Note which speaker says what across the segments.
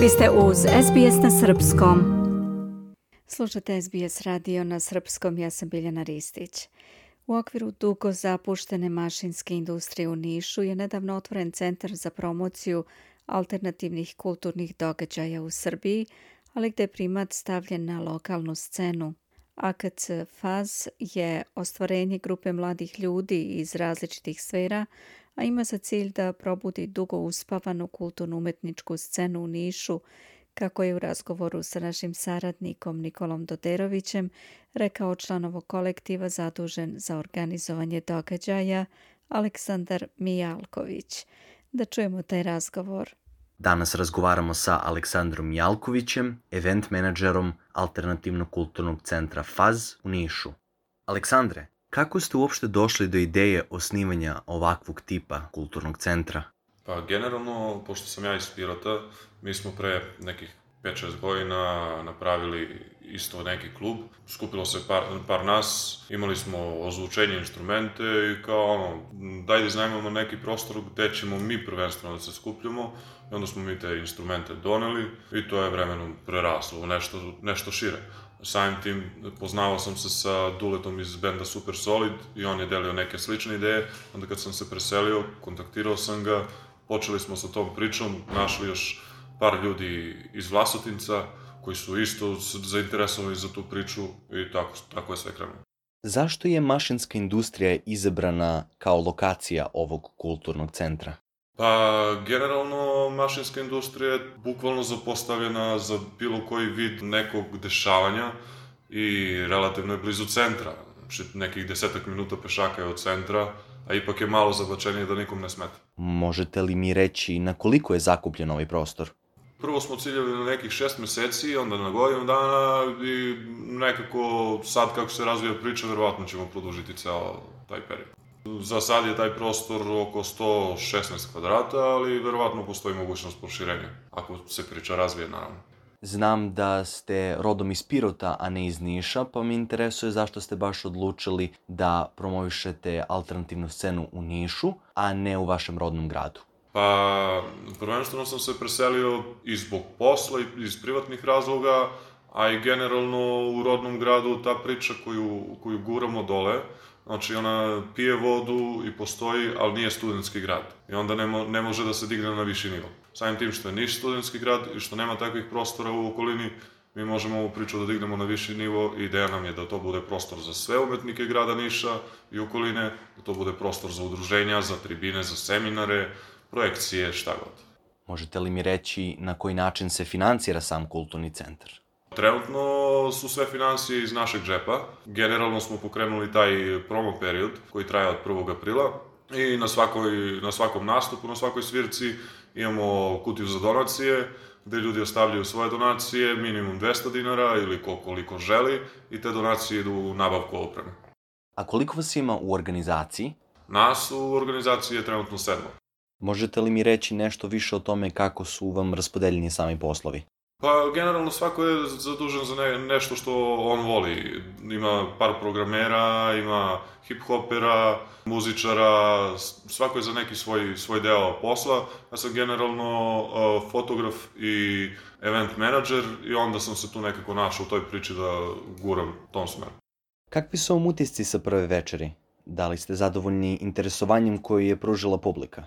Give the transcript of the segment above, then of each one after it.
Speaker 1: Vi ste uz SBS na Srpskom. Slušate SBS radio na Srpskom, ja sam Biljana Ristić. U okviru dugo zapuštene mašinske industrije u Nišu je nedavno otvoren centar za promociju alternativnih kulturnih događaja u Srbiji, ali gde je primat stavljen na lokalnu scenu. AKC FAZ je ostvarenje grupe mladih ljudi iz različitih sfera a ima za cilj da probudi dugo uspavanu kulturno-umetničku scenu u Nišu, kako je u razgovoru sa našim saradnikom Nikolom Doderovićem rekao član ovog kolektiva zadužen za organizovanje događaja Aleksandar Mijalković. Da čujemo taj razgovor.
Speaker 2: Danas razgovaramo sa Aleksandrom Mijalkovićem, event menadžerom Alternativnog kulturnog centra FAZ u Nišu. Aleksandre, Kako ste uopšte došli do ideje osnivanja ovakvog tipa kulturnog centra?
Speaker 3: Pa generalno, pošto sam ja iz Pirota, mi smo pre nekih 5-6 godina napravili isto neki klub. Skupilo se par, par nas, imali smo ozvučenje instrumente i kao ono, daj da neki prostor gde ćemo mi prvenstveno da se skupljamo. I onda smo mi te instrumente doneli i to je vremenom preraslo u nešto, nešto šire. Samim tim poznavao sam se sa Duletom iz benda Super Solid i on je delio neke slične ideje. Onda kad sam se preselio, kontaktirao sam ga, počeli smo sa tom pričom, našli još par ljudi iz Vlasotinca koji su isto zainteresovani za tu priču i tako, tako je sve krenulo.
Speaker 2: Zašto je mašinska industrija izabrana kao lokacija ovog kulturnog centra?
Speaker 3: Pa, generalno, mašinska industrija je bukvalno zapostavljena za bilo koji vid nekog dešavanja i relativno je blizu centra. Znači, nekih desetak minuta pešaka je od centra, a ipak je malo zabačenije da nikom ne smeta.
Speaker 2: Možete li mi reći na koliko je zakupljen ovaj prostor?
Speaker 3: Prvo smo ciljali na nekih šest meseci, onda na godinu dana i nekako sad kako se razvija priča, verovatno ćemo produžiti ceo taj period. Za sad je taj prostor oko 116 kvadrata, ali verovatno postoji mogućnost proširenja, ako se priča razvije, naravno.
Speaker 2: Znam da ste rodom iz Pirota, a ne iz Niša, pa me interesuje zašto ste baš odlučili da promovišete alternativnu scenu u Nišu, a ne u vašem rodnom gradu.
Speaker 3: Pa, prvenstveno sam se preselio i zbog posla i iz privatnih razloga, a i generalno u rodnom gradu ta priča koju, koju guramo dole, Znači, ona pije vodu i postoji, ali nije studentski grad. I onda ne, mo, ne može da se digne na viši nivo. Samim tim što je Niš studentski grad i što nema takvih prostora u okolini, mi možemo ovu priču da dignemo na viši nivo i ideja nam je da to bude prostor za sve umetnike grada Niša i okoline, da to bude prostor za udruženja, za tribine, za seminare, projekcije, šta god.
Speaker 2: Možete li mi reći na koji način se financira sam kulturni centar?
Speaker 3: Trenutno su sve financije iz našeg džepa. Generalno smo pokrenuli taj promo period koji traje od 1. aprila i na, svakoj, na svakom nastupu, na svakoj svirci imamo kutiju za donacije gde ljudi ostavljaju svoje donacije, minimum 200 dinara ili koliko želi i te donacije idu u nabavku opreme.
Speaker 2: A koliko vas ima u organizaciji?
Speaker 3: Nas u organizaciji je trenutno sedmo.
Speaker 2: Možete li mi reći nešto više o tome kako su vam raspodeljeni sami poslovi?
Speaker 3: Pa, generalno svako je zadužen za ne, nešto što on voli. Ima par programera, ima hip-hopera, muzičara, svako je za neki svoj, svoj deo posla. Ja sam generalno uh, fotograf i event menadžer i onda sam se tu nekako našao u toj priči da guram tom smeru.
Speaker 2: Kakvi su vam utisci sa prve večeri? Da li ste zadovoljni interesovanjem koje je pružila publika?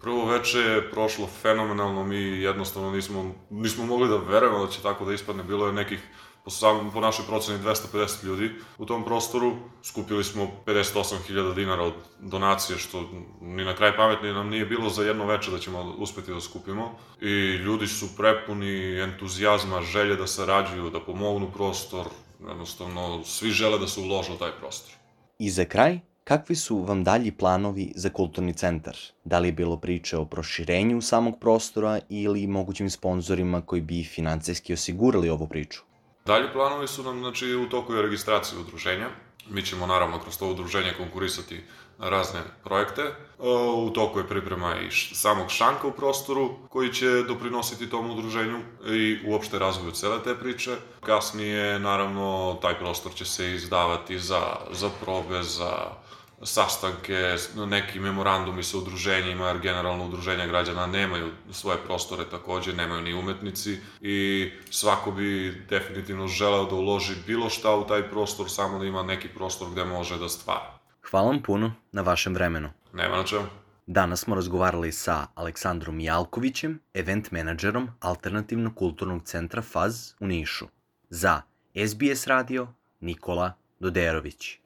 Speaker 3: Prvo veče je prošlo fenomenalno, mi jednostavno nismo, nismo mogli da verujemo da će tako da ispadne, bilo je nekih po, sam, po našoj proceni 250 ljudi u tom prostoru, skupili smo 58.000 dinara od donacije, što ni na kraj pametni nam nije bilo za jedno veče da ćemo uspeti da skupimo. I ljudi su prepuni entuzijazma, želje da sarađuju, da pomognu prostor, jednostavno svi žele da se ulože u taj prostor.
Speaker 2: I za kraj, Kakvi su vam dalji planovi za kulturni centar? Da li je bilo priče o proširenju samog prostora ili mogućim sponsorima koji bi financijski osigurali ovu priču?
Speaker 3: Dalji planovi su nam, znači, u toku je registracija udruženja. Mi ćemo naravno kroz to udruženje konkurisati na razne projekte. U toku je priprema i samog šanka u prostoru koji će doprinositi tom udruženju i uopšte razvoju cele te priče. Kasnije, naravno, taj prostor će se izdavati za, za probe, za sastanke, neki memorandumi sa udruženjima, jer generalno udruženja građana nemaju svoje prostore takođe, nemaju ni umetnici i svako bi definitivno želeo da uloži bilo šta u taj prostor, samo da ima neki prostor gde može da stvara.
Speaker 2: Hvala vam puno na vašem vremenu.
Speaker 3: Nema na čemu.
Speaker 2: Danas smo razgovarali sa Aleksandrom Jalkovićem, event menadžerom Alternativnog kulturnog centra FAZ u Nišu. Za SBS radio Nikola Doderović.